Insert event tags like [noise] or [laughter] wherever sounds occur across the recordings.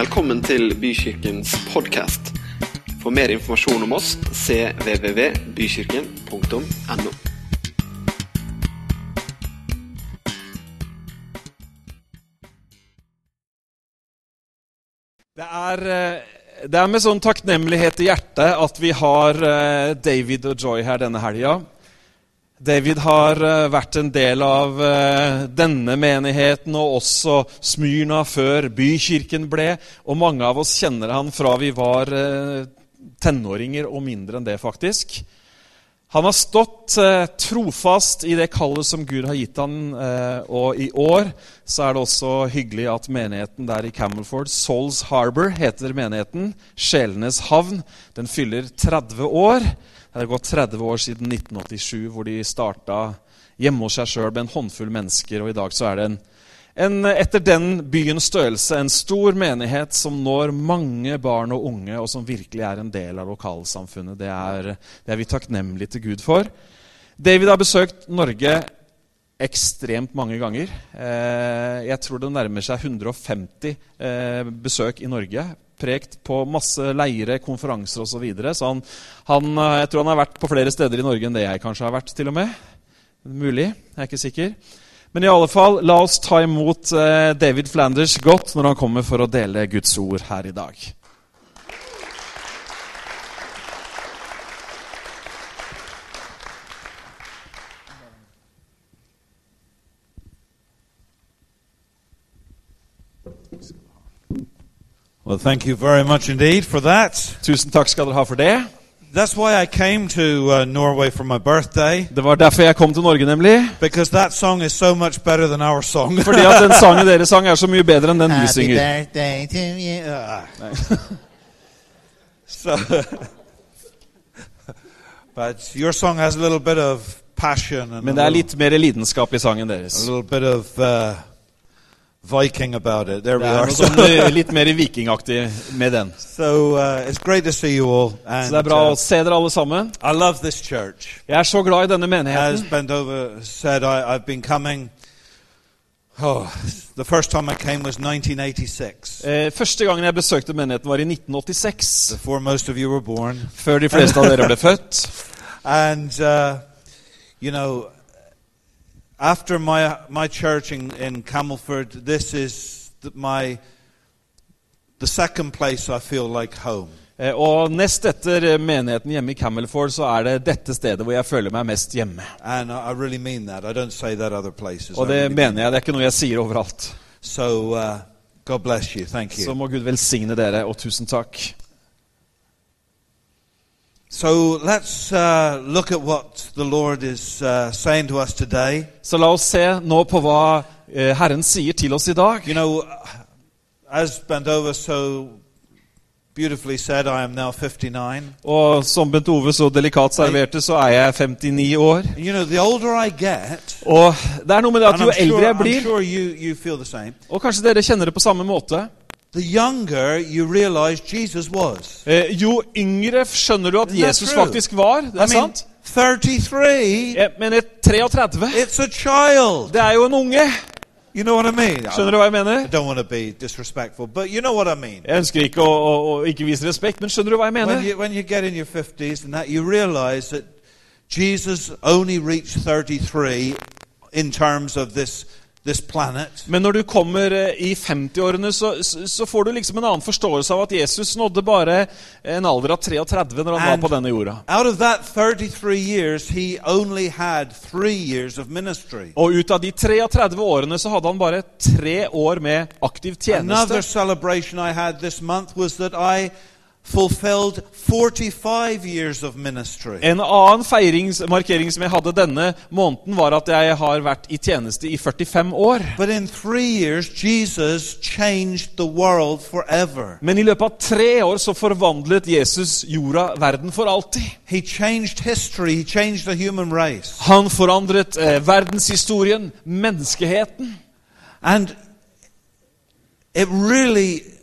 Velkommen til Bykirkens podkast. For mer informasjon om oss cvvvbykirken.no. Det eh, det er med sånn takknemlighet i hjertet at vi har eh, David og Joy her denne helga. David har eh, vært en del av denne menigheten og også Smyrna før bykirken ble. Og mange av oss kjenner han fra vi var tenåringer og mindre enn det, faktisk. Han har stått eh, trofast i det kallet som Gud har gitt han, eh, og i år så er det også hyggelig at menigheten der i Camelford, Souls Harbour, heter menigheten, Sjelenes havn, den fyller 30 år. Det har gått 30 år siden 1987, hvor de starta hjemme hos seg sjøl med en håndfull mennesker, og i dag så er det en en, etter den byens størrelse en stor menighet som når mange barn og unge, og som virkelig er en del av lokalsamfunnet. Det er, det er vi takknemlige til Gud for. David har besøkt Norge ekstremt mange ganger. Eh, jeg tror det nærmer seg 150 eh, besøk i Norge. Prekt på masse leire, konferanser osv. Så, videre. så han, han, jeg tror han har vært på flere steder i Norge enn det jeg kanskje har vært. til og med. Mulig, jeg er ikke sikker. Men i alle fall, la oss ta imot eh, David Flanders godt når han kommer for å dele Guds ord her i dag. Well, thank you very much indeed for that. Tusen takk skal dere ha for det. That's why I came to uh, Norway for my birthday. Det var derfor jeg kom til Norge, nemlig. Because that song is so much better than our song. [laughs] Fordi at den sangen [laughs] dere sang, er så mye bedre enn den vi synger. birthday to you. Uh. [laughs] so, but your song has a little bit of passion and Men det er litt mer lidenskap i sangen a deres. little bit of uh, Viking about it. There we are. noe sånn eh, litt mer vikingaktig med den. [laughs] So uh, it's great to see you all. Så And det er bra uh, å se dere alle sammen. I love this church. Jeg er så glad i denne As menigheten. Bendova said, I, I've been coming. Oh, the first time I came was 1986, Eh, første gangen jeg besøkte menigheten, var i 1986. before most of you were born. Før de fleste av dere ble født. [laughs] And, uh, you know, after my, my church in, in Camelford, this is the, my, the second place I feel like home. Eh, Og nest etter eh, menigheten hjemme i Camelford, så er det dette stedet hvor jeg føler meg mest hjemme. Really mean that. I don't say that other places. Og det really mener jeg. Det er ikke noe jeg sier overalt. So, uh, God bless you. Thank you. Så må Gud velsigne dere, og tusen takk. So let's uh, look at what the Lord is uh, saying to us today. Så la oss se nå på hva eh, Herren sier til oss i dag. You know, as Bandova so beautifully said, I am now 59. Og som Bent Ove så delikat serverte, så er jeg 59 år. You know, the older I get, Og det er noe med det at and jo I'm eldre sure, jeg I'm blir, sure you, you feel the same, og kanskje dere kjenner det på samme måte, the younger you realize Jesus was. eh, jo yngre skjønner du at Jesus faktisk var. Det I er mean, sant. 33, Jeg mener 33. it's a child. Det er jo en unge. You know what I mean? Skjønner du hva jeg mener? I don't want to be disrespectful, but you know what I mean. Jeg ønsker ikke å, å, å ikke vise respekt, men skjønner du hva jeg When mener? you, when you get in your 50s and that, you realize that Jesus only reached 33 in terms of this. Men når du kommer eh, i 50-årene, så, så får du liksom en annen forståelse av at Jesus nådde bare en alder av 33 når han And- var på denne jorda. Out of that 33 years, he only had three years of ministry. Og ut av de 33 årene så hadde han bare tre år med aktiv Another tjeneste. celebration I had this month was that I fulfilled 45 years of ministry. En annen feiringsmarkering som jeg hadde denne måneden, var at jeg har vært i tjeneste i 45 år. But in three years, Jesus changed the world forever. Men i løpet av tre år så forvandlet Jesus jorda, verden, for alltid. He changed history, he changed the human race. Han forandret eh, verdenshistorien, menneskeheten. And it really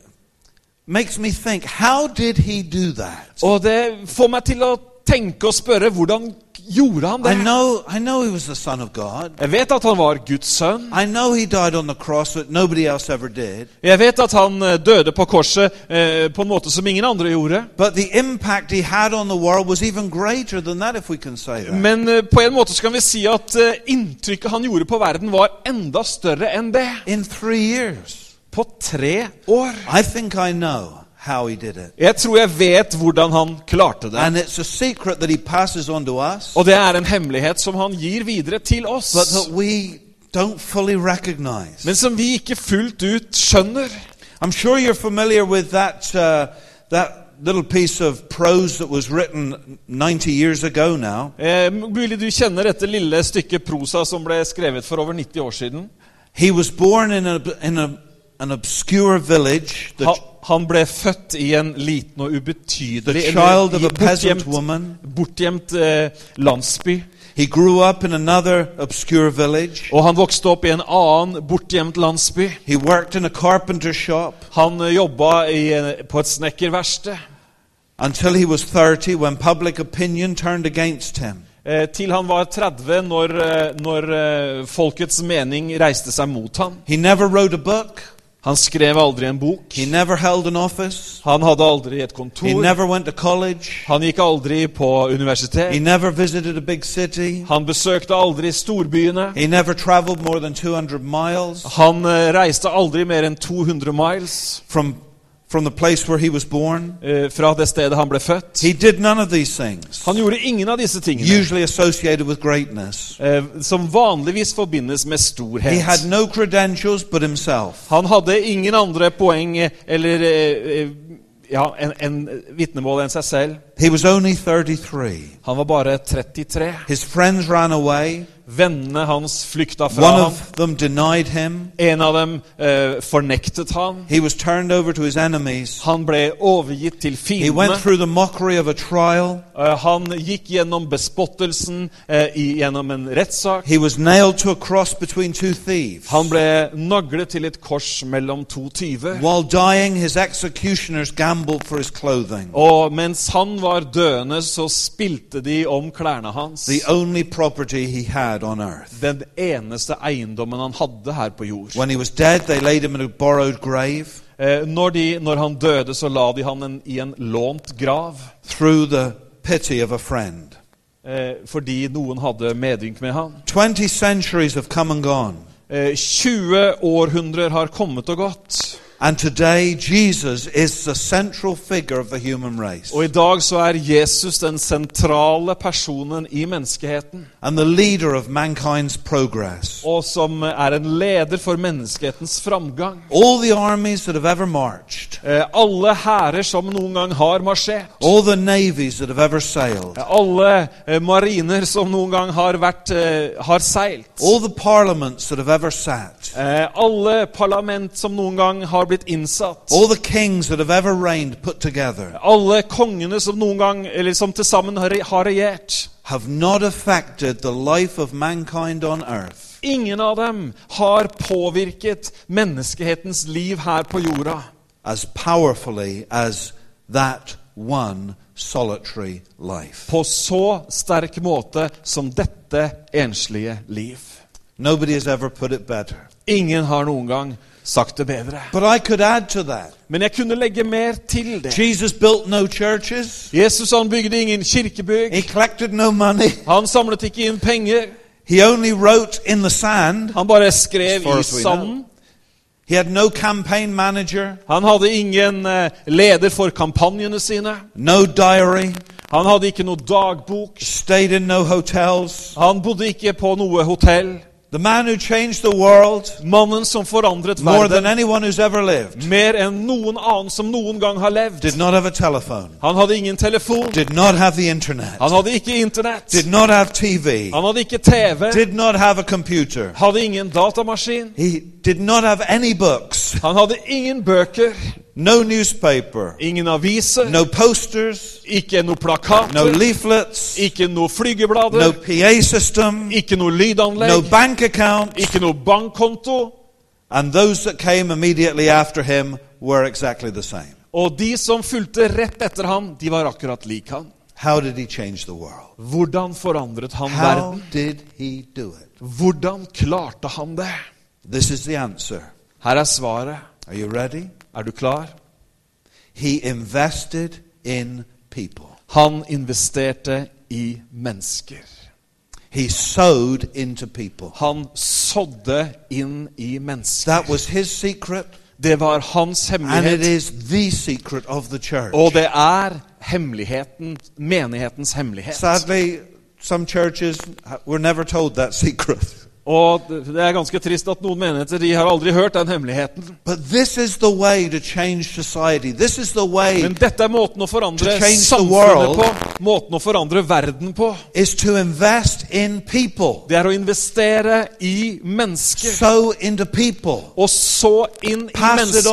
makes me think how did he do that? Og det får meg til å tenke og spørre hvordan gjorde han I det? know, I know he was the Son of God. Jeg vet at han var Guds sønn. I know he died on the cross that nobody else ever did. Jeg vet at han eh, døde på korset eh, på en måte som ingen andre gjorde. But the impact he had on the world was even greater than that, if we can say that. Men eh, på en måte så kan vi si at eh, inntrykket han gjorde på verden, var enda større enn det. In three years. På tre år. I think I know how he did it. Jeg tror jeg vet hvordan han klarte det. And it's a secret that he passes on to us, Og det er en hemmelighet som han gir videre til oss. but that we don't fully recognize. Men som vi ikke fullt ut skjønner. I'm sure you're familiar with that, uh, that little piece of prose that was written 90 years ago now. Eh, mulig du kjenner dette lille stykket prosa som ble skrevet for over 90 år siden. He was born in, a, in a, an obscure village, the, Ha, han ble født i en liten og ubetydelig child of a peasant bortgjemt, woman. bortgjemt eh, landsby. He grew up in another obscure village. Og han vokste opp i en annen bortgjemt landsby. He worked in a carpenter shop Han eh, jobba i, på et snekkerverksted until he was 30 when public opinion turned against him. eh, til han var 30, når, eh, når eh, folkets mening reiste seg mot ham. He never wrote a book. Han skrev aldri en bok. He never held an office. Han hadde aldri et He kontor. never went to college. Han gikk aldri på He universitet. never visited a big city. Han besøkte aldri storbyene. He never traveled more than 200 miles Han eh, reiste aldri mer enn 200 miles from, from the place where he was born. eh, fra det stedet han ble født. He did none of these things, Han gjorde ingen av disse tingene usually associated with greatness. eh, som vanligvis forbindes med He storhet. had no credentials but himself. Han hadde ingen andre poeng eh, eller ja, en, en vitnemål enn seg selv. He was only 33. Han var bare 33. His friends ran away. Vennene hans flykta fra One of them denied him. En av dem eh, fornektet han. He was turned over to his enemies. Han ble overgitt til He went fiendene. through the mockery of a trial. Uh, han gikk gjennom bespottelsen uh, i, gjennom en rettssak. He was nailed to a cross between two thieves. Han ble naglet til et kors mellom to tyver. While dying, his executioners gambled for his clothing. Og mens han var døende, så spilte de om klærne hans. The only property he had on earth. Den eneste eiendommen han hadde her på jord. When he was dead, they laid him in a borrowed grave. Eh, når, de, når han døde, så la de han en, i en lånt grav. through the pity of a friend. Eh, fordi noen hadde medynk med han. 20 centuries have come and gone. Eh, 20 århundrer har kommet og gått. And today, Jesus is the central figure of the human race Og i dag så er Jesus den sentrale personen i menneskeheten. and the leader of mankind's progress. Og som er en leder for menneskehetens framgang. All the armies that have ever marched, Eh, alle hærer som noen gang har marsjert. all the navies that have ever sailed, Alle eh, mariner som noen gang har, vært, eh, har seilt. all the parliaments that have ever sat, Eh, alle parlament som noen gang har blitt innsatt. all the kings that have ever reigned put together, Alle kongene som noen gang, eller som til sammen har, har regjert. have not affected the life of mankind on earth Ingen av dem har påvirket menneskehetens liv her på jorda as powerfully as that one solitary life. på så sterk måte som dette enslige liv. Nobody has ever put it better. Ingen har noen gang sagt det bedre. But I could add to that. Men jeg kunne legge mer til det. Jesus built no churches. Jesus han bygde ingen kirkebygg. He collected no money. Han samlet ikke inn penger. He only wrote in the sand. Han bare skrev i sanden. He had no campaign manager, Han hadde ingen eh, leder for kampanjene sine. no diary, Han hadde ikke noe dagbok. stayed in no hotels. Han bodde ikke på noe hotell. The man who changed the world Mannen som forandret verden mer enn noen annen som noen gang har levd. Han hadde ingen telefon. Han hadde ikke Internett. Han hadde ikke TV. Hadde ingen datamaskin. Han hadde ingen bøker. No newspaper, Ingen aviser. no posters, Ikke noe no plakater. leaflets, Ikke noe no. PA system, Ikke noe no lydanlegg. bank account. Ikke noe bankkonto. And those that came immediately after him were exactly the same. Og de som fulgte rett etter ham, de var akkurat lik han. How did he change the world? Hvordan forandret han How verden? did he do it? Hvordan klarte han det? This is the answer. Her er svaret. Are you ready? Er du klar? He invested in people. Han investerte i mennesker. He sowed into people. Han sådde inn i mennesker. That was his secret, Det var hans and it hemmelighet. is the secret of the church. Og det er hemmeligheten, menighetens hemmelighet. Sadly, some churches were never told that secret. Og det er ganske trist at noen menigheter de har aldri hørt den hemmeligheten. Men dette er måten å forandre samfunnet på. Måten å forandre verden på. Det er å investere i mennesker. Og så inn i mennesker.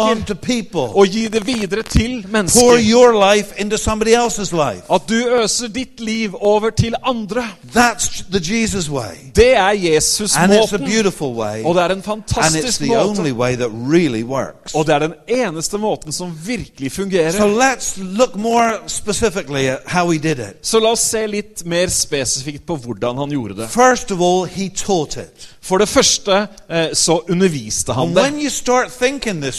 Og gi det videre til mennesker. At du øser ditt liv over til andre. Jesus way. Det er Jesus a måten. Og det er en fantastisk måte. really. Og det er den eneste måten som virkelig fungerer. Så la oss se litt mer spesifikt på hvordan han gjorde det. All. For det første eh, så underviste han And det.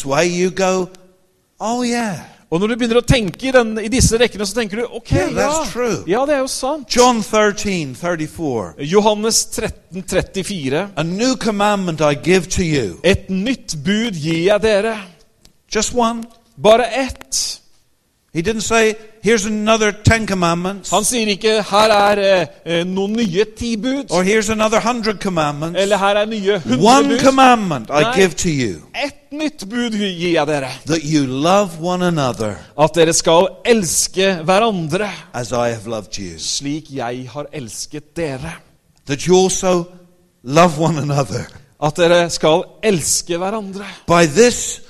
way, go, oh yeah. Og når du begynner å tenke i, den, i disse rekkene, så tenker du ok, ja, ja, det er jo sant. John 13, 34. Johannes 13, 34. A new commandment I give to you. Et nytt bud gir jeg dere. Just one. Bare ett. He didn't say, here's another Ten Commandments. Han sier ikke 'her er eh, eh, noen nye ti bud', Or here's another hundred commandments. eller 'her er nye hundre One bud'. commandment I Nei. give to you. Ett nytt bud gir jeg dere. That you love one another At dere skal elske hverandre as I have loved you. slik jeg har elsket dere. That you also love one another. At dere skal elske hverandre. By this,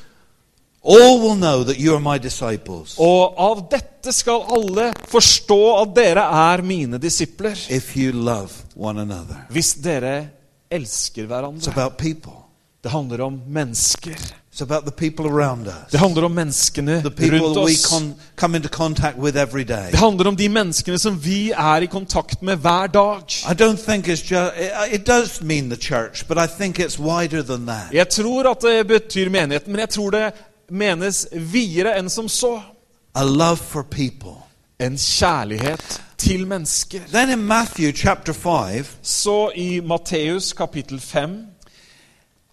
all will know that you are my disciples. Og av dette skal alle forstå at dere er mine disipler. If you love one another. Hvis dere elsker It's hverandre. about people. Det handler om mennesker. It's about the people around us. Det handler om menneskene The people rundt we oss. con- come into contact with every day. Det handler om de menneskene som vi er i kontakt med hver dag. I don't think it's just, it, it does mean the church, but I think it's wider than that. Jeg tror at det betyr menigheten, men jeg tror det menes videre enn som så. A love for people. En kjærlighet til mennesker. Then in Matthew chapter 5, Så i Matteus kapittel 5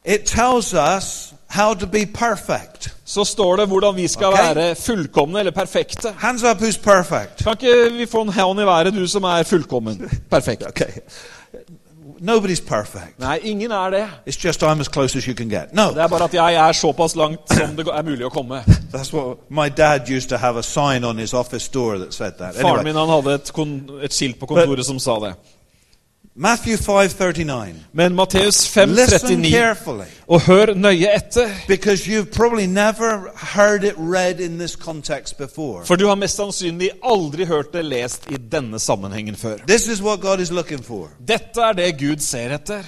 it tells us how to be perfect. så står det hvordan vi skal Ok. være fullkomne eller perfekte. Hands up who's perfect. Kan ikke vi få en hånd i været, du som er fullkommen? Perfekt. [laughs] Okay. Nobody's perfect. Nei, ingen er det. It's just I'm as close as you can get. No. Det er bare at jeg er såpass langt som det er mulig å komme. [laughs] That's what my dad used to have a sign on his office door that said that. Faren min han hadde et, et skilt på kontoret som sa det. Matthew 5:39. Men Matteus Listen 5,39 carefully Og hør nøye etter. because you've probably never heard it read in this context before. For du har mest sannsynlig aldri hørt det lest i denne sammenhengen før. This is what God is looking for. Dette er det Gud ser etter.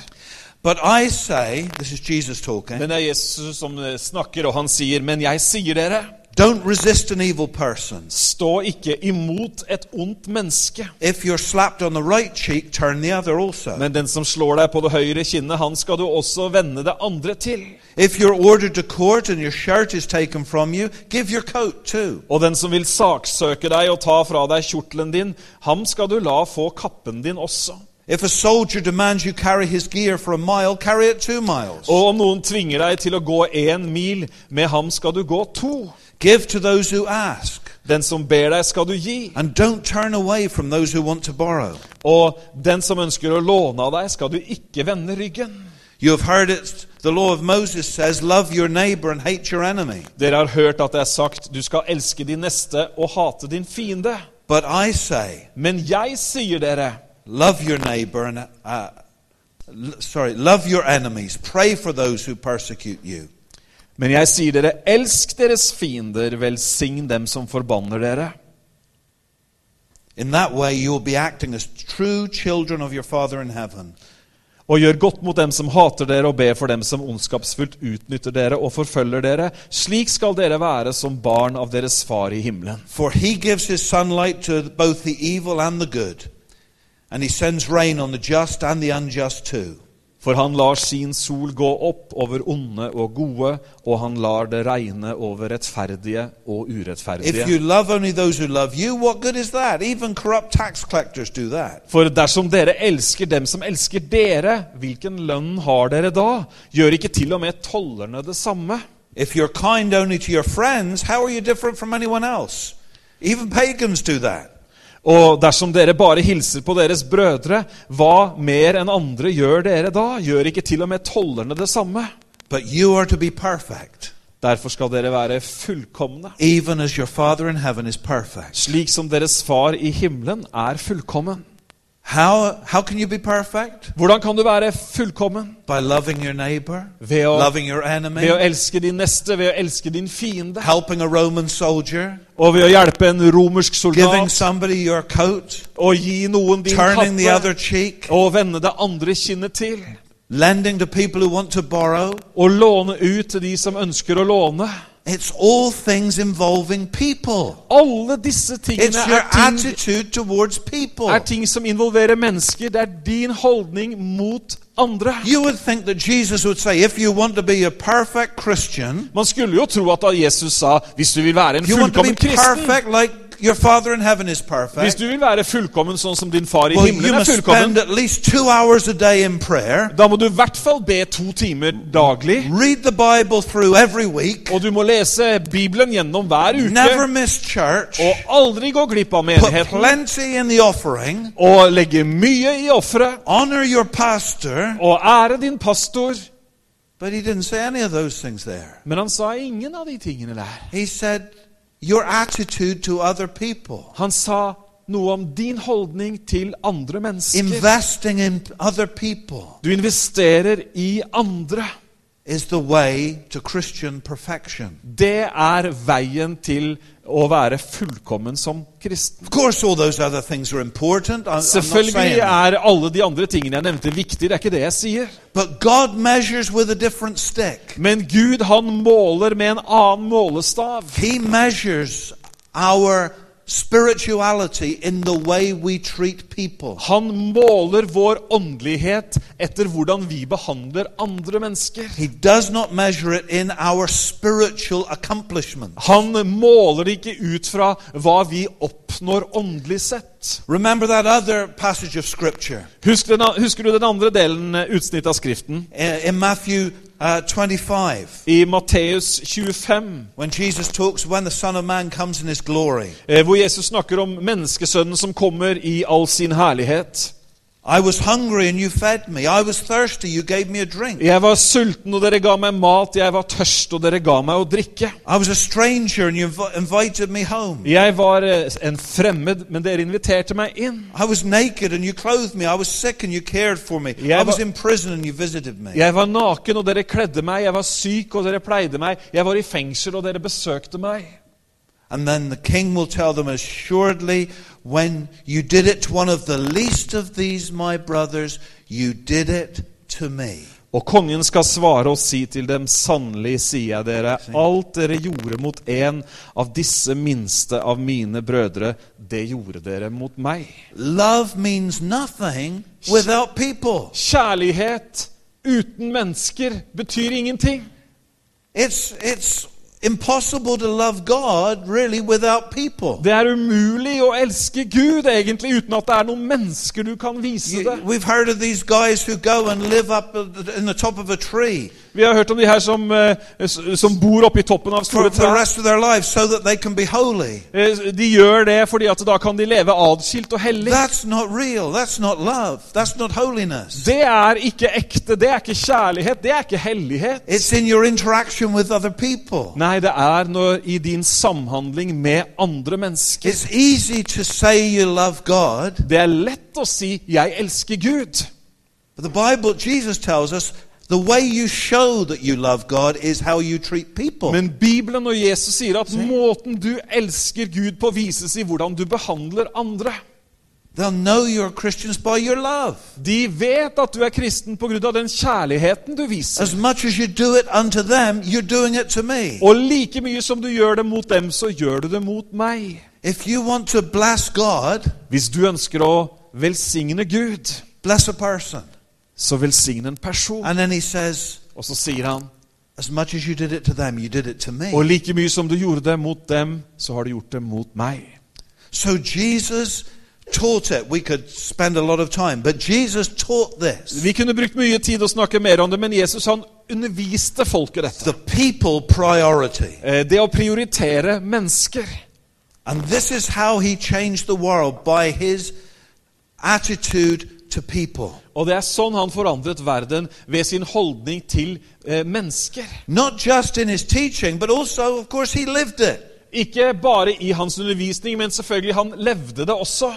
But I say, this is Jesus talking, Men det er Jesus som snakker, og han sier, 'Men jeg sier dere, don't resist an evil person. stå ikke imot et ondt menneske.' If you're slapped on the right cheek, turn the other also. Men den som slår deg på det høyre kinnet, han skal du også vende det andre til. If you're ordered to court and your shirt is taken from you, give your coat too. Og den som vil saksøke deg og ta fra deg kjortelen din, ham skal du la få kappen din også. If a soldier demands you carry his gear for a mile, carry it two miles. Og om noen tvinger deg til å gå én mil, med ham skal du gå to. Give to those who ask. Den som ber deg, skal du gi. And don't turn away from those who want to borrow. Og den som ønsker å låne av deg, skal du ikke vende ryggen. You have heard it, the law of Moses says, love your neighbor and hate your enemy. Dere har hørt at det er sagt, du skal elske din neste og hate din fiende. But I say, Men jeg sier dere, love your neighbor and, uh, sorry, love your enemies. Pray for those who persecute you. Men jeg sier dere, elsk deres fiender, velsign dem som forbanner dere. In that way, you be acting as true children of your Father in heaven. Og gjør godt mot dem som hater dere, og be for dem som ondskapsfullt utnytter dere og forfølger dere. Slik skal dere være som barn av deres far i himmelen. For he gives his sunlight to both the evil and the good, and he sends rain on the just and the unjust too. For han lar sin sol gå opp over onde og gode, og han lar det regne over rettferdige og urettferdige. you. For dersom dere elsker dem som elsker dere, hvilken lønn har dere da? Gjør ikke til og med tollerne det samme? If you're kind only to your friends, how are you different from anyone else? Even pagans do that. Og dersom dere bare hilser på deres brødre, hva mer enn andre gjør dere da? Gjør ikke til og med tollerne det samme? But you are to be perfect, Derfor skal dere være fullkomne, even as your Father in heaven is perfect. slik som deres far i himmelen er fullkommen. How, how can you be perfect? Hvordan kan du være fullkommen? By loving your neighbor, Ved å, loving your enemy, ved å elske din neste, ved å elske din fiende. helping a Roman soldier, Og ved å hjelpe en romersk giving soldat. somebody your coat, Og gi noen din turning the other cheek, Og vende det andre kinnet til. lending to people who want to borrow. Og låne ut til de som ønsker å låne. It's all things involving people. Alle disse tingene It's your er ting, attitude towards people. er ting som involverer mennesker. Det er din holdning mot andre. You would think that Jesus would say, if you want to be a perfect Christian, Man skulle jo tro at Jesus sa hvis du vil være en fullkommen kristen perfect like your Father in heaven is Hvis du vil være fullkommen sånn som din far i Well, himmelen er fullkommen, spend at least two hours a day in prayer, da må du i hvert fall be to timer daglig. read the Bible through every week, Og du må lese Bibelen gjennom hver never miss church, Og aldri gå glipp av put menigheten. plenty in the offering, Og legge mye i offeret. honor your pastor. Og ære din pastor. But he didn't say any of those things there. Men han sa ingen av de tingene der. He said, your attitude to other people, Han sa noe om din holdning til andre mennesker. investing in other people, Du investerer i andre. Is the way to Christian perfection. Det er veien til å være fullkommen som kristen. Selvfølgelig er alle de andre tingene jeg nevnte, viktige. Det er ikke det jeg sier. But God measures with a different stick. Men Gud han måler med en annen målestav. He measures our spirituality in the way we treat people. Han måler vår åndelighet etter hvordan vi behandler andre mennesker. He does not measure it in our spiritual accomplishments. Han måler det ikke ut fra hva vi oppnår åndelig sett. Remember that other passage of Scripture Husk den, husker du den andre delen, eh, utsnitt av Skriften? in in Matthew uh, 25 I Matteus 25, when Jesus talks when the Son of Man comes in his glory. eh, hvor Jesus snakker om menneskesønnen som kommer i all sin herlighet. Jeg var sulten, og dere ga meg mat. Jeg var tørst, og dere ga meg å drikke. I was a stranger and you invited me home. Jeg var eh, en fremmed, men dere inviterte meg inn. I was naked and you clothed me. I was sick and you cared for me. Yeah, I was in prison and you visited me. Jeg var naken, og dere kledde meg. Jeg var syk, og dere pleide meg. Jeg var i fengsel, og dere besøkte meg. And then the king will tell them assuredly, when you did it to one of the least of these, my brothers, you did it to me. Og kongen skal svare og si til dem, sannelig sier jeg dere, alt dere gjorde mot en av disse minste av mine brødre, det gjorde dere mot meg. Love means nothing without people. Kjærlighet uten mennesker betyr ingenting. It's, it's impossible to love God really without people. Det er umulig å elske Gud egentlig uten at det er noen mennesker du kan vise You- det. we've heard of these guys who go and live up in the top of a tree Vi har hørt om de her som, eh, som bor oppe i toppen av store trær. lives so. Eh, De gjør det fordi at da kan de leve adskilt og hellig. That's not real. That's not love. That's not. Det er ikke ekte, det er ikke kjærlighet, det er ikke hellighet. It's in your interaction with other people. Nei, det er når, i din samhandling med andre mennesker. It's easy to say you love God, Det er lett å si 'jeg elsker Gud', but the Bible, Jesus tells us, the way you show that you love God is how you treat people. men Bibelen og Jesus sier at måten du elsker Gud på, vises i hvordan du behandler andre. They'll know you're Christians by your love. De vet at du er kristen pga. den kjærligheten du viser. As much as you do it unto them, you're doing it to me. Og like mye som du gjør det mot dem, så gjør du det mot meg. If you want to bless God, Hvis du ønsker å velsigne Gud, bless a person. Så velsign en person. And then he says, Og så sier han as much as you did it to them, you did it to me. Og like mye som du gjorde det mot dem, så har du gjort det mot meg. So Jesus taught it. We could spend a lot of time, but Jesus taught this. Vi kunne brukt mye tid å snakke mer om det, men Jesus han underviste folket dette. The people priority. Eh, Det å prioritere mennesker. And this is how he changed the world by his attitude to people. Og det er sånn han forandret verden, ved sin holdning til eh, mennesker. Teaching, also, course. Ikke bare i hans undervisning, men selvfølgelig han levde det også.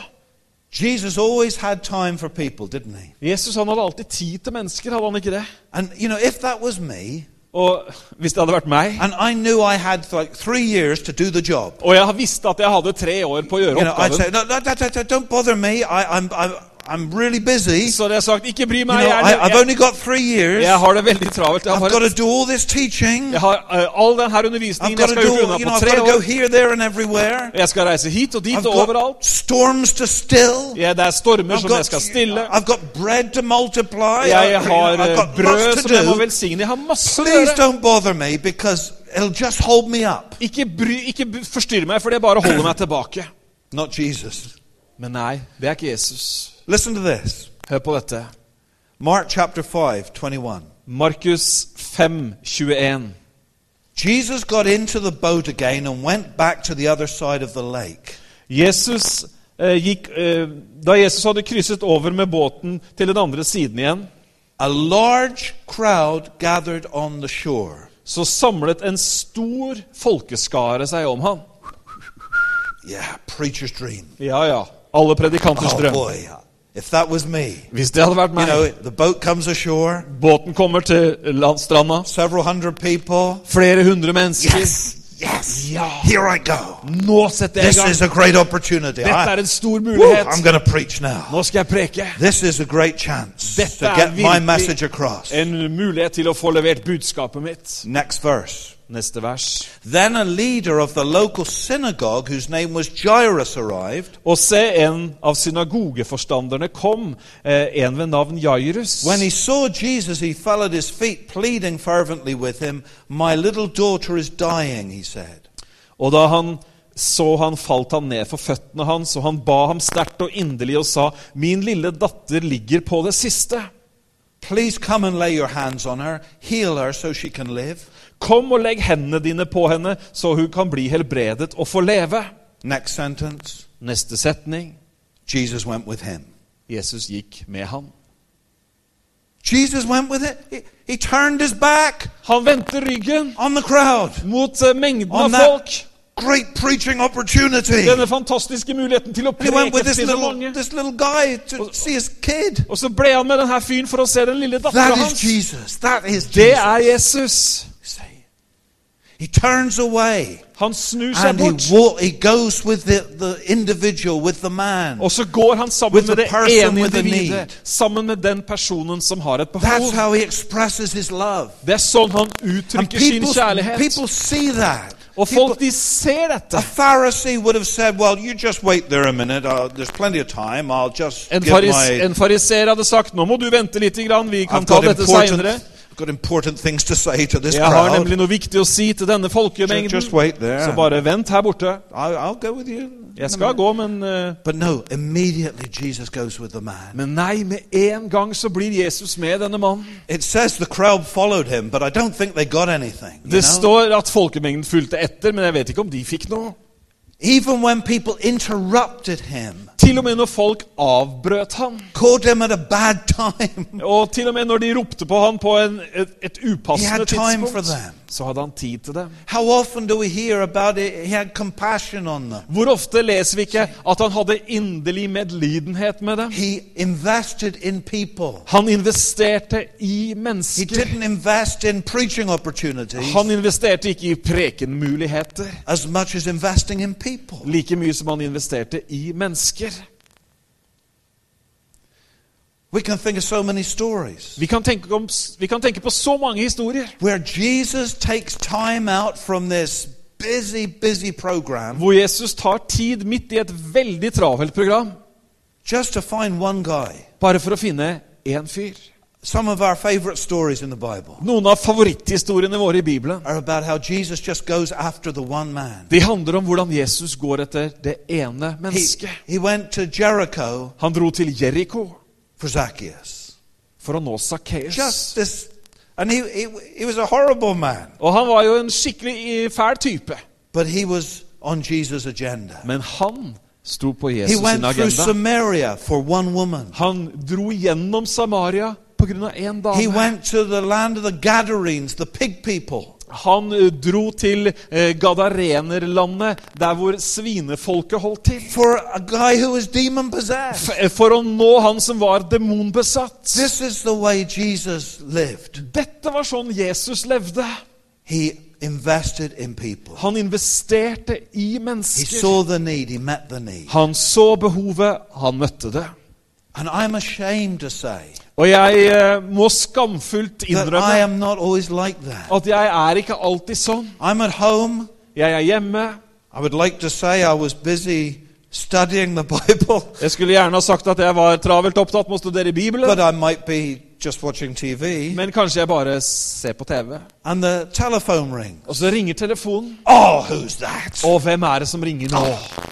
Jesus always had time for people, didn't he? Jesus han hadde alltid tid til mennesker, hadde han ikke det? And, you know, if that was me, Og hvis det hadde vært meg, I I had like og jeg visste at jeg hadde tre år på å gjøre you know, say, oppgaven, no, no, no, no, no, don't bother me. I, I'm, I'm, I'm really busy. så det jeg sagt ikke bry You meg, know, jeg, I, er- I've only got three years. jeg har det veldig travelt. Jeg I've got to do all this teaching. jeg har uh, all denne I've undervisningen got jeg to skal gjøre do, unna you know, på I've tre got to go år. here, there, and everywhere. Jeg skal reise hit og dit I've og got overalt. storms to still. Ja, det er stormer I've som jeg got, skal stille. I've got bread to multiply. Jeg har I've got brød som jeg må velsigne. Jeg har masse å Please gjøre. don't bother me because it'll just hold me up. Ikke, bry, ikke forstyrr meg, for det bare holder meg [clears throat] tilbake. Not Jesus. Men nei, det er ikke Jesus. Listen to this. Hør på dette. Mark chapter 5, 21. Markus 5, 21. Jesus got into the boat again and went back to the other side of the lake. Jesus eh, gikk, eh, da Jesus hadde krysset over med båten til den andre siden igjen, A large crowd gathered on the shore. så samlet en stor folkeskare seg om han. Yeah, preacher's dream. Ja, ja. Alle predikanters Oh drøm. boy, if that was me. Hvis det hadde vært You meg. know, the boat comes ashore, Båten kommer til landstranda. several hundred people. Flere hundre mennesker. Yes, yes. Ja. Here I go. Nå setter jeg i gang. is a great opportunity. Dette er en stor Woo, mulighet. I'm going to preach now. Nå skal jeg preke. This is a great chance Dette er get my virkelig message across. En mulighet til å få levert budskapet mitt. Next verse. Neste vers. Then a leader of the local synagogue, whose name was Jairus, arrived. Og se, en av synagogeforstanderne kom, eh, en ved navn Jairus. When he saw Jesus, he fell at his feet, pleading fervently with him. My little daughter is dying, he said. Og da han så han, falt han ned for føttene hans, og han ba ham sterkt og inderlig og sa, Min lille datter ligger på det siste. Please come and lay your hands on her, heal her so she can live. Kom og legg hendene dine på henne, så hun kan bli helbredet og få leve. Next sentence Neste setning. Jesus went with him. Jesus gikk med ham. Jesus went with it. He, he turned his back Han vendte ryggen on the crowd. mot eh, mengden On av folk. great preaching opportunity. Denne fantastiske muligheten til å preke til little, mange. this little guy to see his kid. Og så ble han med denne fyren for å se den lille dattera That is hans. Jesus. That is Det er Jesus. He turns away Han snur seg and he, bort, wa- he goes with the, the individual, with the man. og så går han sammen With med the det person ene individet. Sammen med den personen som har et That's behov. how he expresses his love. Det er sånn han uttrykker sin people, kjærlighet. see that. Og folk de ser dette. a Pharisee would have said, Well, you just wait there a minute. Uh, there's plenty of time. I'll just En, give faris, my. en fariser hadde sagt nå må du vente litt, grann, vi kan I've ta dette seinere. Got important things to say to this Jeg har crowd. nemlig noe viktig å si til denne folkemengden. just wait there. Så bare vent her borte. I, I'll go with you. Jeg skal gå, men eh, But no, immediately Jesus goes with the man. Men nei, med en gang så blir Jesus med denne mannen. It says the crowd followed him, but I don't think they got anything. you Det know? står at folkemengden fulgte etter, men jeg vet ikke om de fikk noe. Even when people interrupted him, Til og med når folk avbrøt ham, him at a bad [laughs] time, og til og med når de ropte på ham på en, et, et upassende tidspunkt. Så hadde han tid til dem. how often do we hear about it? He had compassion on them. Hvor ofte leser vi ikke at han hadde inderlig medlidenhet med dem? In. Han investerte i mennesker. invest in Han investerte ikke i prekenmuligheter as as in like mye som han investerte i mennesker. We can think of so many stories Vi kan, tenke om, vi kan tenke på så mange historier where Jesus takes time out from this busy, busy program hvor Jesus tar tid midt i et veldig travelt program just to find one guy. bare for å finne én fyr. Some of our favorite stories in the Bible Noen av favoritthistoriene våre i Bibelen are about how Jesus just goes after the one man. de handler om hvordan Jesus går etter det ene mennesket. he went to Jericho Han dro til Jeriko for Zacchaeus. for å nå this, and he, he, he was a horrible man, Og han var jo en skikkelig fæl type. but he was on Jesus' agenda. Men han sto på He Jesus sin went through agenda. Samaria for one woman. Han dro gjennom Samaria pga. én He went to the land of the Gadarenes, the pig people. Han eh, dro til eh, Gadarenerlandet, der hvor svinefolket holdt til. For a guy who was demon possessed. For å nå han som var demonbesatt. This is the way Jesus lived. Dette var sånn Jesus levde. He invested in people. Han investerte i He mennesker. saw the need, he met the need. Han så behovet, han møtte det. And I'm ashamed to say Og jeg eh, må skamfullt innrømme like at jeg er ikke alltid sånn. Jeg er hjemme. Like [laughs] Jeg skulle gjerne ha sagt at jeg var travelt opptatt med å studere Bibelen. Just watching TV. Men kanskje jeg bare ser på TV. And the telephone rings. Og så ringer telefonen. Oh, who's that? Og hvem er det som ringer nå?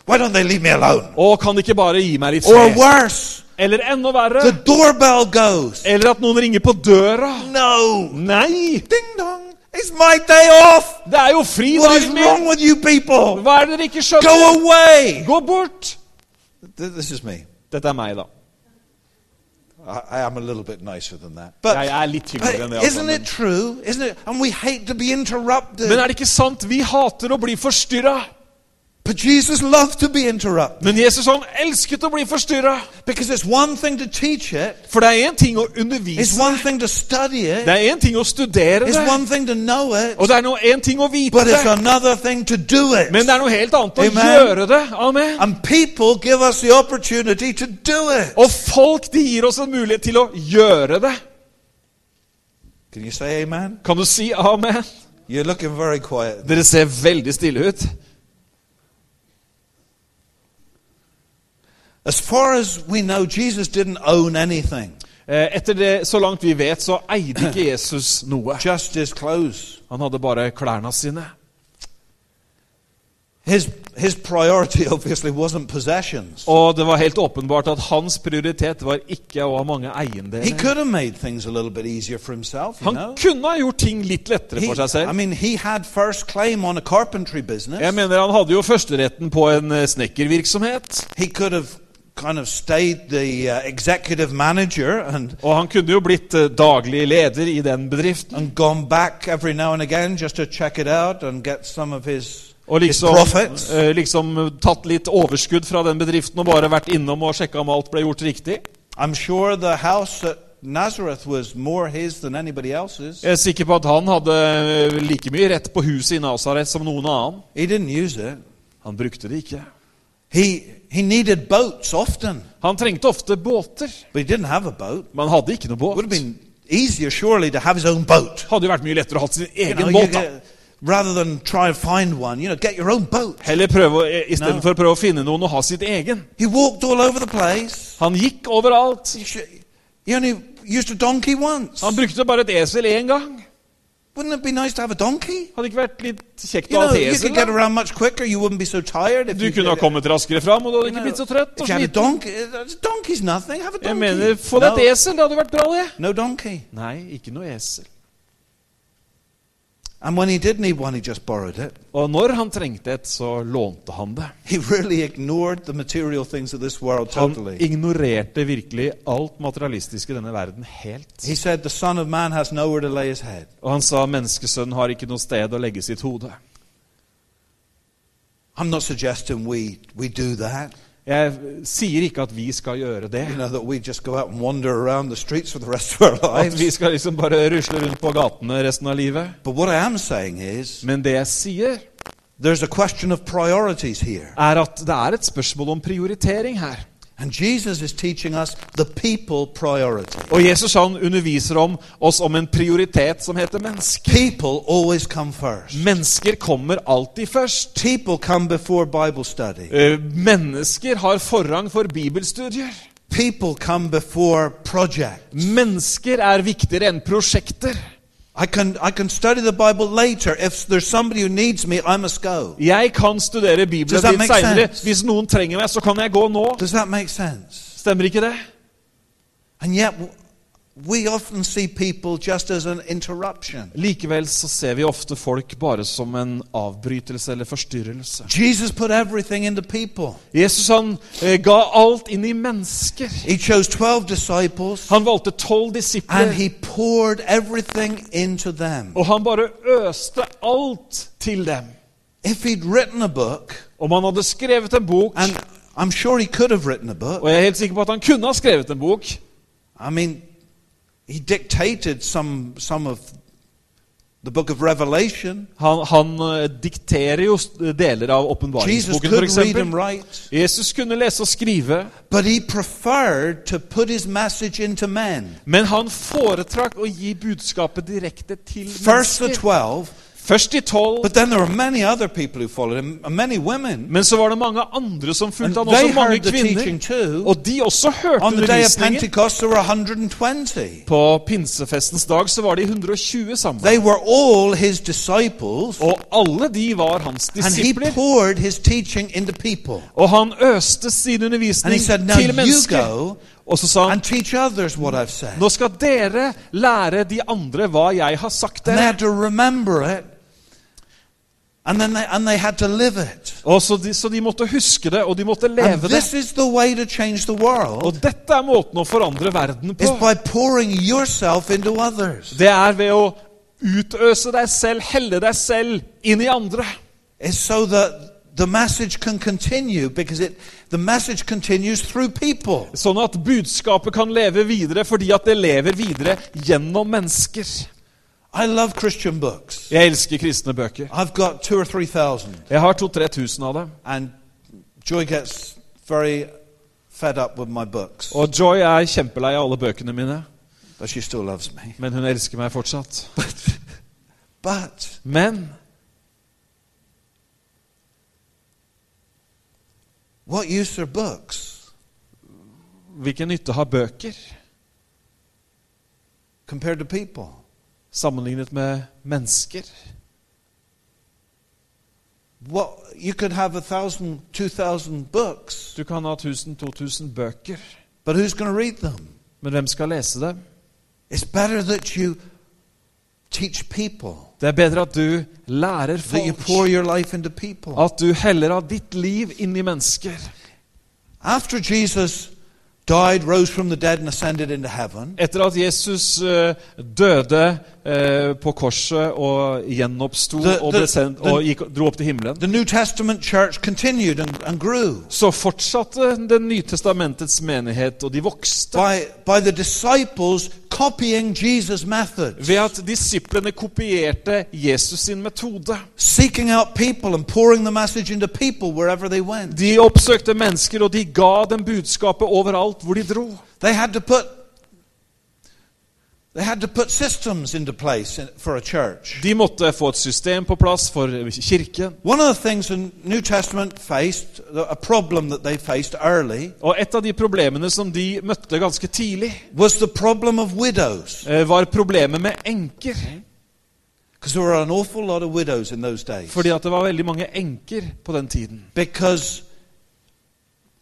Why don't they leave me alone? Og kan de ikke bare gi meg litt Or fred? worse, Eller enda the verre, doorbell goes. eller at noen ringer på døra. No. Nei! Ding dong. It's my day off. Det er jo fri What is dagen wrong min! with you people? Hva er det dere ikke Go away. Gå bort! This is me. Dette er meg, da. I, am a little bit nicer than that. But, Jeg er litt hyggeligere enn but det. isn't it true? Isn't it? And we hate to be interrupted. Men er det ikke sant? Vi hater å bli forstyrra. But Jesus loved to be interrupted. Men Jesus han elsket å bli forstyrra. Because it's one thing to teach it, For det er én ting å it's undervise, one thing to study det er én ting å studere it's det, one thing to know it, og det er noe- én ting å vite but it's det. another thing to do it. Men det er noe helt annet å Amen. gjøre det. Amen. And people give us the opportunity to do it. Og folk de gir oss en mulighet til å gjøre det. Can you say amen? Kan du si amen? You're looking very quiet. Dere ser veldig stille ut. As far as we know, Jesus didn't own anything, Eh, Etter det, Så langt vi vet, så eide ikke [clears throat] Jesus noe. just his clothes. Han hadde bare klærne sine. His, his priority [laughs] obviously wasn't possessions. Og det var helt åpenbart at hans prioritet var ikke å ha mange He eiendeler. could have made things a little bit easier for himself, you Han know. kunne ha gjort ting litt lettere He, for seg I selv. mean, he had first claim on a carpentry business. Jeg mener Han hadde jo førsteretten på en eh, snekkervirksomhet. He could have kind of stayed the uh, executive manager and, Og han kunne jo blitt uh, daglig leder i den bedriften. and gone back every now and again just to check it out and get some of his, Og liksom, eh, liksom tatt litt overskudd fra den bedriften og bare vært innom og sjekka om alt ble gjort riktig. I'm sure the house at Nazareth was more his than anybody else's. Jeg er sikker på at han hadde eh, like mye rett på huset i Nazaret som noen annen. He didn't use it. Han brukte det ikke. He, he needed boats often, Han trengte ofte båter, but he didn't have a boat. men han hadde ikke noe Would have båt. been easier, surely, to have his own boat. Hadde jo vært mye lettere å ha sin You egen know, båt. da. rather than try and find one, you know, get your own boat. Heller prøve, å- No. Å prøve å finne noen og ha sitt egen. He walked all over the place. Han gikk overalt. He, should, he only used a donkey once. Han brukte bare et esel én gang. Wouldn't it be nice to have a donkey? Hadde ikke vært litt kjekt å ha so Du kunne ha kommet raskere fram, og du hadde ikke blitt så trøtt og sliten. donkey, donkey's nothing. Have a Jeg mener, få deg et esel. Det hadde vært bra, det. no donkey. Nei, ikke noe esel. And when he did need one, he just borrowed it. Og når han trengte et, så lånte han det. He really ignored the material things of this world Han ignorerte virkelig alt materialistisk i denne verden helt. He said, The Son of Man has nowhere to lay his head. Og han sa menneskesønnen har ikke noe sted å legge sitt hode. I'm not suggesting we, we do that. Jeg sier ikke at vi skal gjøre det. You know, that we just go out and wander around the streets for the rest of our At vi skal liksom bare rusle rundt på gatene resten av livet. But what I am saying is, Men det jeg sier, there's a question of priorities here. er at det er et spørsmål om prioritering her. And Jesus is teaching us the people priority. Og Jesus han underviser om oss om en prioritet som heter mennesker. People always come first. Mennesker kommer alltid først. People come before Bible study. Eh, Mennesker har forrang for bibelstudier. People come before projects. Mennesker er viktigere enn prosjekter. I can, I can study the Bible later. If there's somebody who needs me, I must go. Jeg kan studere Bibelen Does that litt make seinere. sense? Hvis noen trenger meg, så kan jeg gå nå. Does that make sense? Stemmer ikke det? And yet, we often see people just as an interruption. Likevel så ser vi ofte folk bare som en avbrytelse eller forstyrrelse. Jesus put everything into people. Jesus han eh, ga alt inn i mennesker. He chose 12 disciples Han valgte tolv and disipler, he poured everything into them. og han bare øste alt til dem. If he'd written a book, Om han hadde skrevet en bok, and I'm sure he could have written a book, og jeg er helt sikker på at han kunne ha skrevet en bok I mean, he dictated some, some of the book of Revelation. Han, han eh, dikterer jo deler av åpenbaringsboken, f.eks. write, Jesus kunne lese og skrive, but he to put his into men. han foretrakk å gi budskapet direkte til First mennesker. 12, Først de tolv, but then there were many other people who followed him, and many women. men så var det mange andre som fulgte han, også mange kvinner. too. Og de også hørte undervisningen. Pentecost, there were 120. På pinsefestens dag så var de 120 sammen. All Og alle de var hans and he disipler. poured his teaching into people. Og han øste sin undervisning said, til mennesket. mennesker. Og så sa han and teach others what I've said. Nå skal dere lære de andre hva jeg har sagt dere. had to remember it, and then they, and they had to live it. Og så, de, så de måtte huske det, og de måtte And leve this det. is the way to change the world, Og dette er måten å forandre verden is på. by pouring yourself into others. Det er ved å utøse deg selv, helle deg selv inn i andre. It's so that the message can continue, because it, the message continues through people. Sånn at budskapet kan leve videre fordi at det lever videre gjennom mennesker. I love Christian books. Jeg elsker kristne bøker. I've got two or three thousand, Jeg har 2000-3000 av dem. and Joy gets very fed up with my books, Og Joy er kjempelei av alle bøkene mine, but she still loves me. men hun elsker meg fortsatt. [laughs] But Men what use are books hvilken nytte har bøker compared to people? Sammenlignet med mennesker? Well, you could have a thousand, two thousand books, Du kan ha 1000-2000 bøker, but who's going to read them? men hvem skal lese dem? It's better that you teach people, Det er bedre at du lærer that you folk. pour your life into people. At du heller av ditt liv inn i mennesker. After Jesus died, rose from the dead, and ascended into heaven, Etter at Jesus eh, døde eh, på korset og gjenoppsto og, ble sendt, og gikk, dro opp til himmelen, the New Testament church continued and, and grew så fortsatte Den nytestamentets menighet, og de vokste. by, by the disciples copying Jesus' methods, Ved at disiplene kopierte Jesus sin metode. seeking out people and pouring the message into people wherever they went. De oppsøkte mennesker, og de ga dem budskapet overalt hvor de dro. They had to put they had to put systems into place for a church. De måtte få et system på plass for kirken. One of the things the New Testament faced, a problem that they faced early, Og et av de problemene som de møtte ganske tidlig, was the problem of widows. eh, var problemet med enker. There were an awful lot of widows in those days. Fordi at det var veldig mange enker på den tiden. Because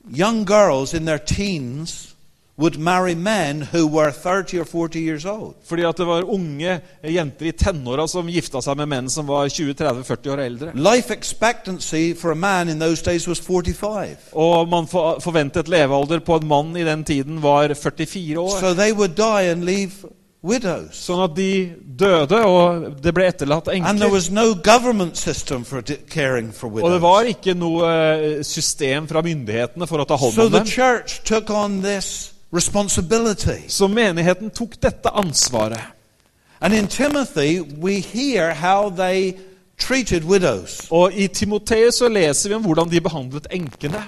young girls in their teens would marry men who were 30 or 40 years old. Fordi at det var unge jenter i tenåra som gifta seg med menn som var 20-30-40 år eldre. Life expectancy for a man in those days was 45. Og man forventet levealder på en mann i den tiden var 44 år. So they would die and leave widows. Sånn at de døde, og det ble etterlatt enker. no Og det var ikke noe eh, system fra myndighetene for å ta hånd om dem. church took on this responsibility. Så menigheten tok dette ansvaret. And in Timothy, we hear how they treated widows. Og i Timoteus så leser vi om hvordan de behandlet enkene.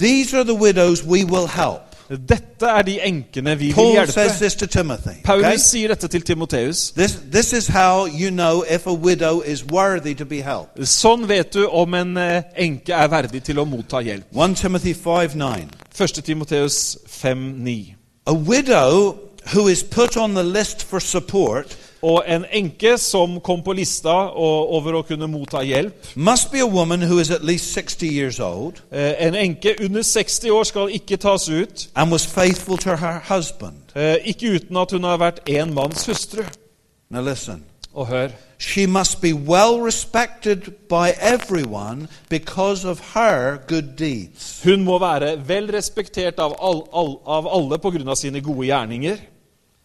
These are the widows we will help. Dette er de enkene vi vil hjelpe. Timothy. Paulus okay? sier dette til Timoteus. This, this you know. Sånn vet du om en eh, enke er verdig til å motta hjelp. 1 Timothy 5 9. 1. Timoteus 5,9. A widow who is put on the list for support Og en enke som kom på lista over å kunne motta hjelp must be a woman who is at least 60 years old En enke under 60 år skal ikke tas ut, and was to her husband. eh, ikke uten at hun har vært en manns hustru. Now listen. Og hør She must be well respected by everyone because of her good deeds. Hun må være vel respektert av, all, all, av alle pga. sine gode gjerninger.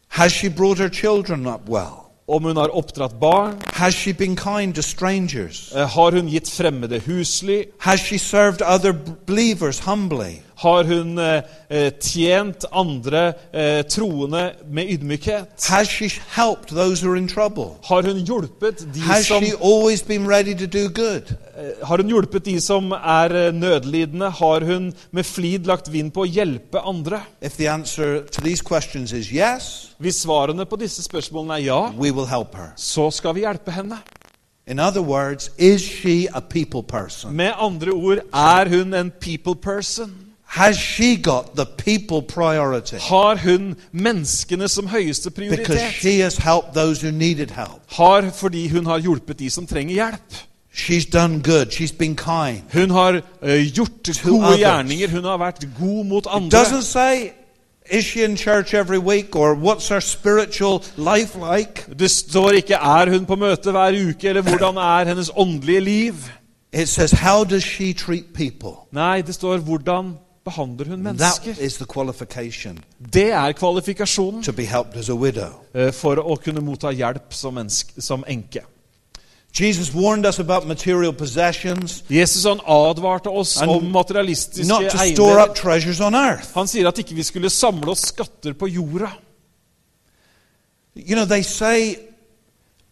Has she brought her children up well? Om hun har oppdratt barn, Has she been kind to strangers? eh, har hun gitt fremmede husly, Has she served other believers humbly? Har hun eh, eh, tjent andre eh, troende med ydmykhet? Has she helped those who are in trouble? Har hun hjulpet de Has som, she always been ready to do good? eh, har hun hjulpet de som er eh, nødlidende? Har hun med flid lagt vind på å hjelpe andre? If the answer to these questions is yes, Hvis svarene på disse spørsmålene er ja, we will help her. så skal vi hjelpe henne. In other words, is she a people person? Med andre ord, er hun en people person? Has she got the people priority? Har hun menneskene som høyeste Because prioritet? she has helped those who needed help. Har fordi hun har hjulpet de som trenger hjelp. She's done good. She's been kind. Hun har uh, gjort gode others. gjerninger. Hun har vært god mot It andre. doesn't say, is she in church every week or what's her spiritual life like? Det står ikke 'er hun på møte hver uke', eller 'hvordan er hennes åndelige liv'. It says, how does she treat people? Nei, det står 'hvordan behandler hun mennesker'. Det er kvalifikasjonen eh, for å kunne motta hjelp som, menneske, som enke. Jesus warned us about material possessions, Jesus han advarte oss om materialistiske not to store up treasures on earth. Han sier at ikke vi skulle samle oss skatter på jorda. You know, they say,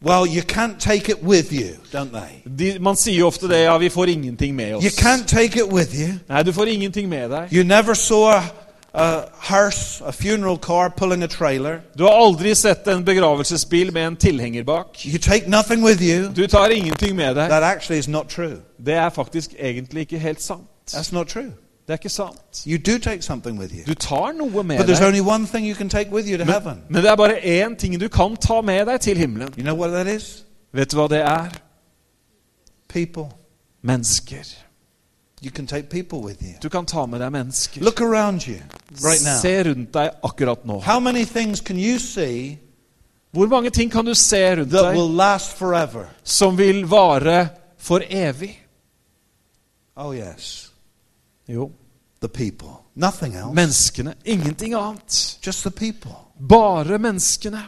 well, you can't take it with you, don't they? De, man sier jo ofte det, ja, vi får ingenting med You oss. can't take it with you. Nei, du får ingenting med deg. You never saw a, a hearse, a funeral car pulling a trailer. Du har aldri sett en begravelsesbil med en tilhenger bak. You take nothing with you. Du tar ingenting med deg. That actually is not true. Det er faktisk egentlig ikke helt sant. That's not true. Det er ikke sant. You do take something with you. Du tar noe med But there's deg. only one thing you can take with you to Men, heaven. men det er bare én ting du kan ta med deg til himmelen. You know what that is? Vet du hva det er? People. Mennesker. You can take people with you. Du kan ta med deg mennesker. Look around you right now. Se rundt deg akkurat nå. How many things can you see Hvor mange ting kan du se rundt that deg will last forever? som vil vare for evig? Oh, yes. Jo, The people. Nothing else. menneskene. Ingenting annet. Just the people. Bare menneskene.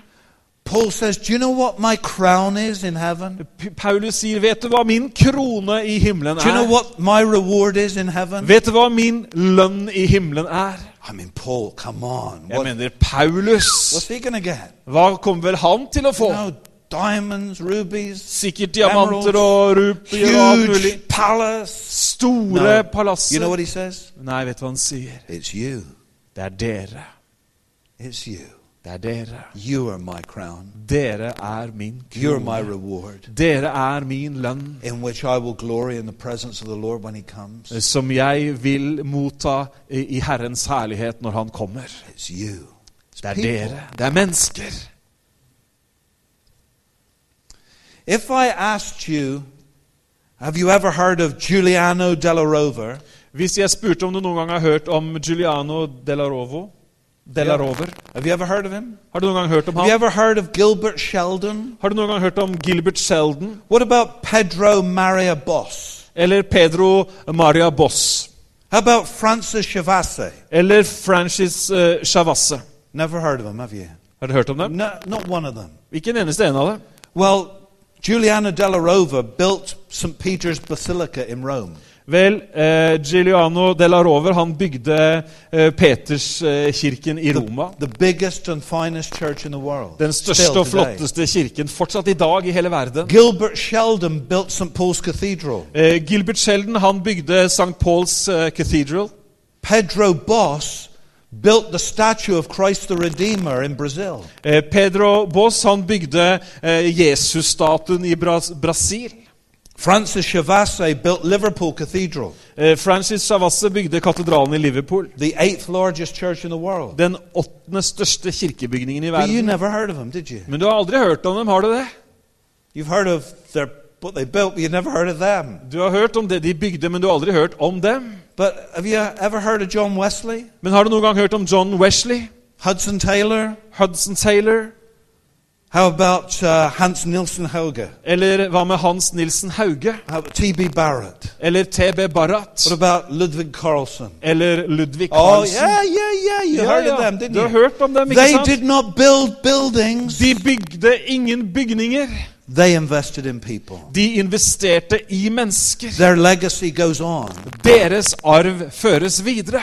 Paul says, Do you know what my crown is in heaven? Paulus sier, 'Vet du hva min krone i himmelen Do you know er?' what my reward is in heaven? Vet du hva min lønn i himmelen er? I mean, Paul, come on. Jeg What, mener Paulus. what's he gonna get? Hva kommer vel han til å få? You know, diamonds, rubies, Sikkert diamanter og rupier og alt mulig. palace. Store No. palasser. You know what he says? Nei, vet du hva han sier? It's you. Det er dere. It's you. Det er dere. You are my crown. Dere er min krone. Dere er min lønn, in which I will glory in the presence of the Lord when he comes. som jeg vil motta i i Herrens herlighet når Han kommer. It's you. It's Det er people. dere. Det er mennesker. If I asked you, have you ever heard of Giuliano della Rover? Hvis jeg spurte om du noen gang har hørt om Giuliano della Rovo Della Rover Have you ever heard of him? Har du noen gang hørt om Have you ham? ever heard of Gilbert Sheldon? Har du noen gang hørt om Gilbert Sheldon? What about Pedro Maria Boss? Eller Pedro Maria Boss? How about Francis Chavasse? Eller Francis uh, Chavasse? Never heard of him, have you? Har du hørt om dem? No, not one of them. Ikke en eneste en av dem. Well, Giuliano della Rova built St. Peter's Basilica in Rome. Vel, eh, Giuliano della Rover han bygde eh, Peterskirken i Roma. The biggest and in the world. Den største og today. flotteste kirken fortsatt i dag i hele verden. Gilbert Sheldon built St. Paul's Cathedral. Eh, Gilbert Sheldon han bygde St. Paul's eh, Cathedral. Pedro Boss built the statue of Christ the Redeemer in Brazil. Eh, Pedro Boss han bygde eh, Jesus-statuen i Bras Brasil. Francis Chavasse built Liverpool Cathedral, Eh, Francis Chavasse bygde katedralen i Liverpool. the eighth largest church in the world. Den åttende største kirkebygningen i But you verden. never heard of them, did you? Men du har aldri hørt om dem, har du det? You've heard of their, what they built, but you never heard of them. Du har hørt om det de bygde, men du har aldri hørt om dem. But have you ever heard of John Wesley? Men har du noen gang hørt om John Wesley? Hudson Taylor? Hudson Taylor? How about uh, Hans Nilsen Hauge? Eller hva med Hans Nilsen Hauge? T.B. Barrett? Eller TB Barrett? What about Ludwig Carlson? Eller Ludvig Oh, yeah, yeah, yeah. You yeah, heard of them, didn't Du har hørt om dem, ikke They sant? did not build buildings. De bygde ingen bygninger. They invested in people. De investerte i mennesker. Their legacy goes on Deres arv føres videre.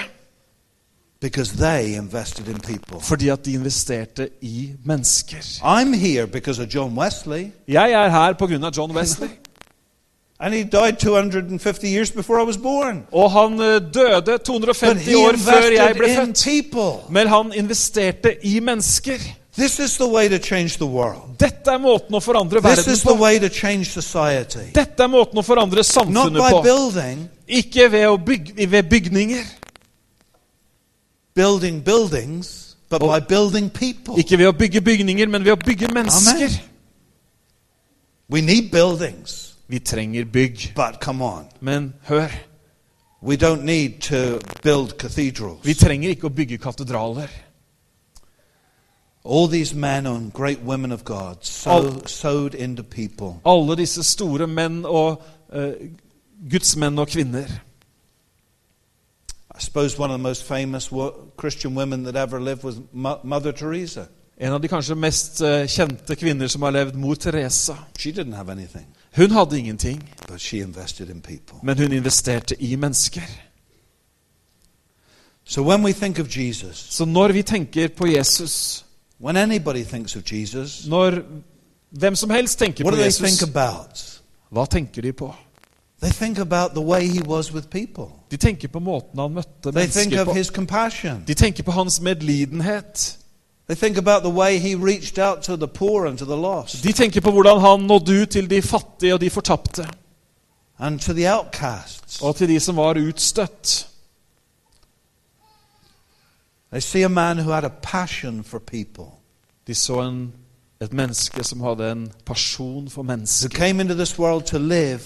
because they invested in people. Fordi at de investerte i mennesker. I'm here because of John Wesley, Jeg er her pga. John Wesley. [laughs] and he died 250 years before I was born. Og han eh, døde 250 år før jeg ble født. Men han investerte i mennesker. This is the way to change the world. Dette er måten å forandre This verden is the på. way to change society. Dette er måten å forandre Not samfunnet by på. building, Ikke ved, å bygge, ved bygninger. building buildings, but by building people. Ikke ved å bygge bygninger, men ved å bygge mennesker. Amen. We need buildings, Vi trenger bygg. but come on. Men hør, We don't need to build cathedrals. vi trenger ikke å bygge katedraler. All these men and great women of God sow, sowed into people. Alle disse store menn og uh, Guds menn og kvinner. I suppose one of the most famous Christian women that ever lived was Mother Teresa. En av de kanskje mest eh, kjente kvinner som har levd, mor Teresa. She didn't have anything, Hun hadde ingenting, but she invested in people. men hun investerte i mennesker. So when we think of Jesus, Så når vi tenker på Jesus, when anybody thinks of Jesus, når hvem som helst tenker what på they think Jesus, about? hva tenker de på? They think about the way he was with people. De tenker på måten han møtte They think mennesker of på. his compassion. De tenker på hans medlidenhet. They think about the way he reached out to the poor and to the lost De tenker på hvordan han nådde ut til de fattige og de fortapte, and to the outcasts. og til de som var utstøtt. They see a man who had a passion for people, De så en, et menneske som hadde en pasjon for who mennesker. came into this world to live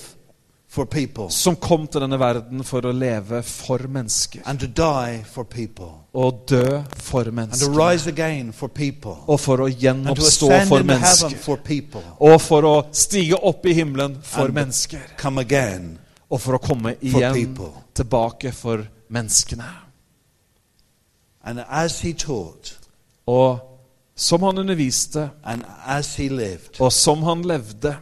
for people Som kom til denne verden for å leve for mennesker. and to die for people Og dø for and to mennesker. rise again for people Og for å gjenoppstå for mennesker. for people. Og for å stige opp i himmelen for And- mennesker. Come again. Og for å komme igjen tilbake for menneskene. And as he taught Og som han underviste, and as he lived, og som han levde,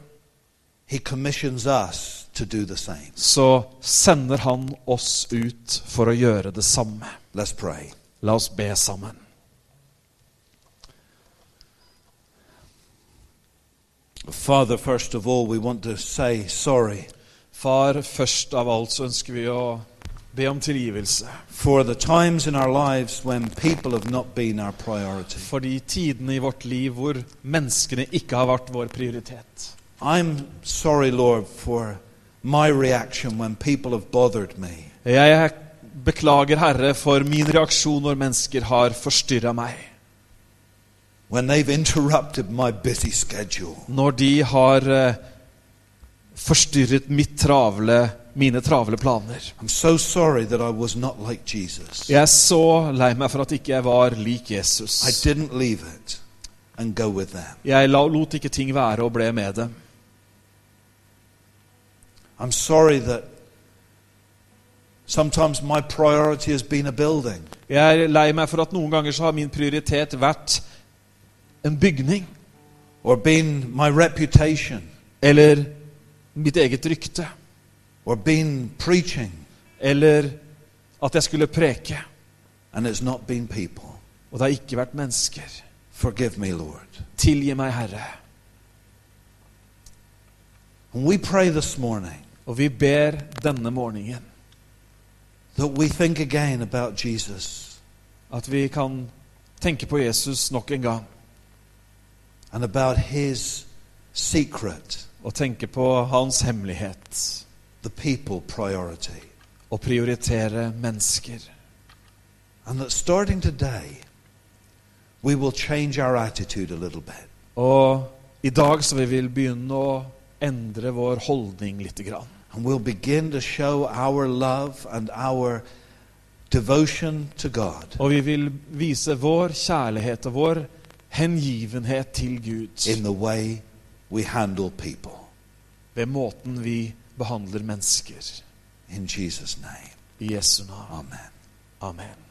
he commissions us to do the same. så sender han oss ut for å gjøre det samme. La oss be sammen. Father, first of all, we want to say sorry Far, først av alt så ønsker vi å be om tilgivelse for the times in our lives when people have not been our priority. for de tidene i vårt liv hvor menneskene ikke har vært vår prioritet. I'm sorry, Lord, for my reaction when people have bothered me. Jeg beklager, Herre, for min reaksjon når mennesker har forstyrra meg. When they've interrupted my busy schedule. Når de har eh, forstyrret mitt travle, mine travle planer. So sorry that I was not like Jeg er så lei meg for at ikke jeg var lik Jesus. I didn't leave it and go with them. Jeg lot ikke ting være og ble med dem. I'm sorry that sometimes my priority has been a building. Jeg er lei meg for at noen ganger så har min prioritet vært en bygning. or been my reputation, Eller mitt eget rykte. Eller at jeg skulle preke. and it's not been people. Og det har ikke vært mennesker. Me, Tilgi meg, Herre. And we pray this morning Og vi ber denne morgenen that we think again about Jesus At vi kan tenke på Jesus nok en gang. and about his secret, Og tenke på hans hemmelighet. The people priority. Og prioritere mennesker. And that starting today, we will change our attitude a little bit. Og i dag så vil vi begynne å endre vår holdning litt. grann. And we'll begin to show our love and our devotion to God Og vi vil vise vår kjærlighet og vår hengivenhet til Gud in the way we handle people. ved måten vi behandler mennesker. In Jesus' name. I Jesu navn. Amen. Amen.